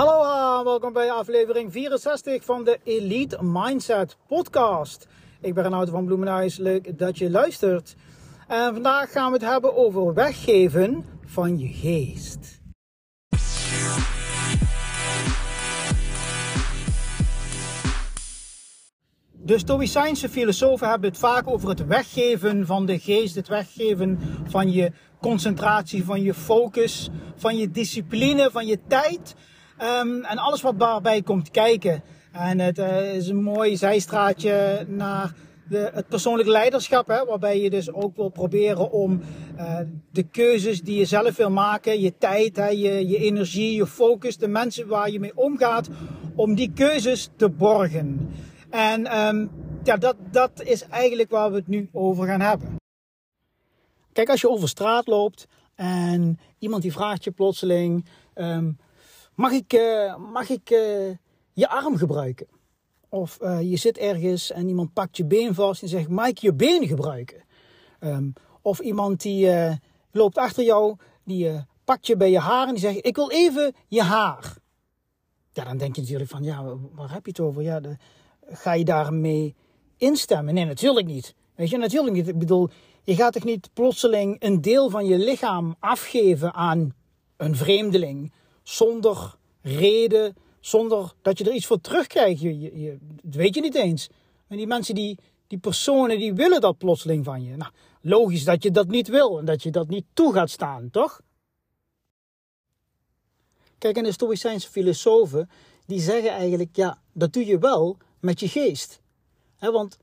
Hallo, uh, welkom bij aflevering 64 van de Elite Mindset Podcast. Ik ben Renaud van Bloemenhuis, leuk dat je luistert. En vandaag gaan we het hebben over weggeven van je geest. De Stoïcijnse filosofen hebben het vaak over het weggeven van de geest, het weggeven van je concentratie, van je focus, van je discipline, van je tijd um, en alles wat daarbij komt kijken. En het uh, is een mooi zijstraatje naar de, het persoonlijk leiderschap, hè, waarbij je dus ook wil proberen om uh, de keuzes die je zelf wil maken, je tijd, je, energie, je focus, de mensen waar je mee omgaat, om die keuzes te borgen. En um, ja, dat, dat is eigenlijk waar we het nu over gaan hebben. Kijk, als je over straat loopt en iemand die vraagt je plotseling: um, Mag ik, uh, mag ik uh, je arm gebruiken? Of uh, je zit ergens en iemand pakt je been vast en zegt: Mag ik je been gebruiken? Um, of iemand die loopt achter jou, die pakt je bij je haar en die zegt: Ik wil even je haar. Ja, dan denk je natuurlijk van: Ja, waar heb je het over? Ja, ga je daarmee instemmen? Nee, natuurlijk niet. Weet je, natuurlijk niet. Ik bedoel, je gaat toch niet plotseling een deel van je lichaam afgeven aan een vreemdeling zonder reden, zonder dat je er iets voor terugkrijgt. Je, je, dat weet je niet eens. En die mensen, die, die personen, die willen dat plotseling van je. Nou, logisch dat je dat niet wil en dat je dat niet toe gaat staan, toch? Kijk, en de Stoïcijnse filosofen, die zeggen eigenlijk, ja, dat doe je wel met je geest. Want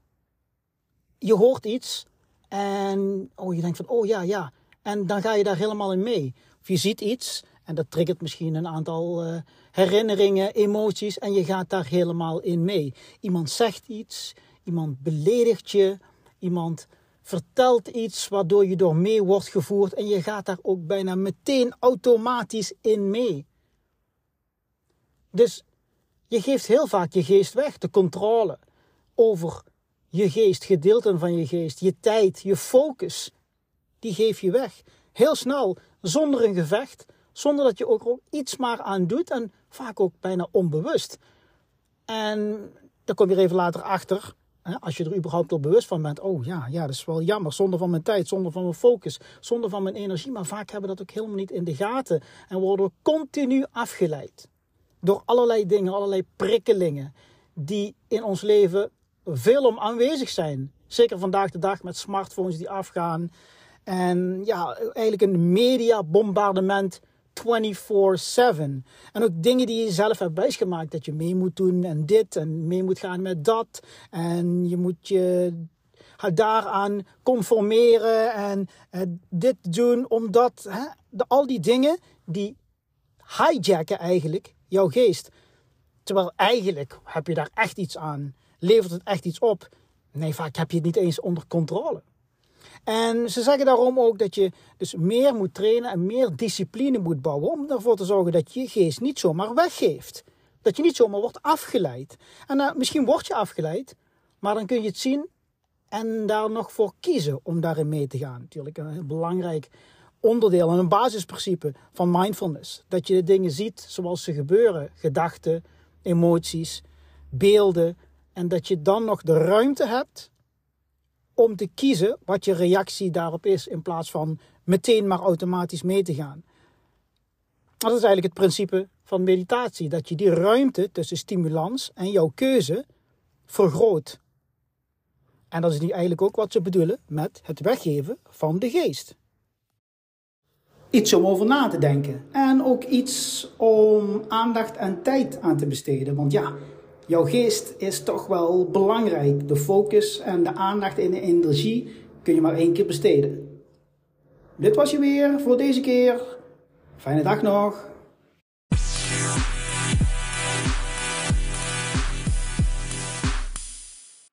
je hoort iets en oh, je denkt van, oh ja, ja. En dan ga je daar helemaal in mee. Of je ziet iets en dat triggert misschien een aantal uh, herinneringen, emoties en je gaat daar helemaal in mee. Iemand zegt iets, iemand beledigt je, iemand vertelt iets waardoor je door mee wordt gevoerd en je gaat daar ook bijna meteen automatisch in mee. Dus je geeft heel vaak je geest weg, de controle over je geest, gedeelten van je geest, je tijd, je focus. Die geef je weg. Heel snel, zonder een gevecht, zonder dat je ook iets maar aan doet en vaak ook bijna onbewust. En daar kom je er even later achter, als je er überhaupt al bewust van bent. Oh ja, ja, dat is wel jammer. Zonder van mijn tijd, zonder van mijn focus, zonder van mijn energie. Maar vaak hebben we dat ook helemaal niet in de gaten en worden we continu afgeleid door allerlei dingen, allerlei prikkelingen die in ons leven veel om aanwezig zijn. Zeker vandaag de dag met smartphones die afgaan. En ja, eigenlijk een mediabombardement 24-7. En ook dingen die je zelf hebt wijsgemaakt. Dat je mee moet doen en dit en mee moet gaan met dat. En je moet je daaraan conformeren en uh, dit doen omdat hè, de, al die dingen die hijacken eigenlijk jouw geest. Terwijl eigenlijk heb je daar echt iets aan. Levert het echt iets op? Nee, vaak heb je het niet eens onder controle. En ze zeggen daarom ook dat je dus meer moet trainen en meer discipline moet bouwen om ervoor te zorgen dat je geest niet zomaar weggeeft. Dat je niet zomaar wordt afgeleid. En uh, misschien word je afgeleid, maar dan kun je het zien en daar nog voor kiezen om daarin mee te gaan. Natuurlijk een heel belangrijk onderdeel en een basisprincipe van mindfulness. Dat je de dingen ziet zoals ze gebeuren. Gedachten, emoties, beelden. En dat je dan nog de ruimte hebt om te kiezen wat je reactie daarop is. In plaats van meteen maar automatisch mee te gaan. Dat is eigenlijk het principe van meditatie. Dat je die ruimte tussen stimulans en jouw keuze vergroot. En dat is nu eigenlijk ook wat ze bedoelen met het weggeven van de geest iets om over na te denken. En ook iets om aandacht en tijd aan te besteden. Want ja, jouw geest is toch wel belangrijk. De focus en de aandacht en de energie kun je maar één keer besteden. Dit was je weer voor deze keer. Fijne dag nog.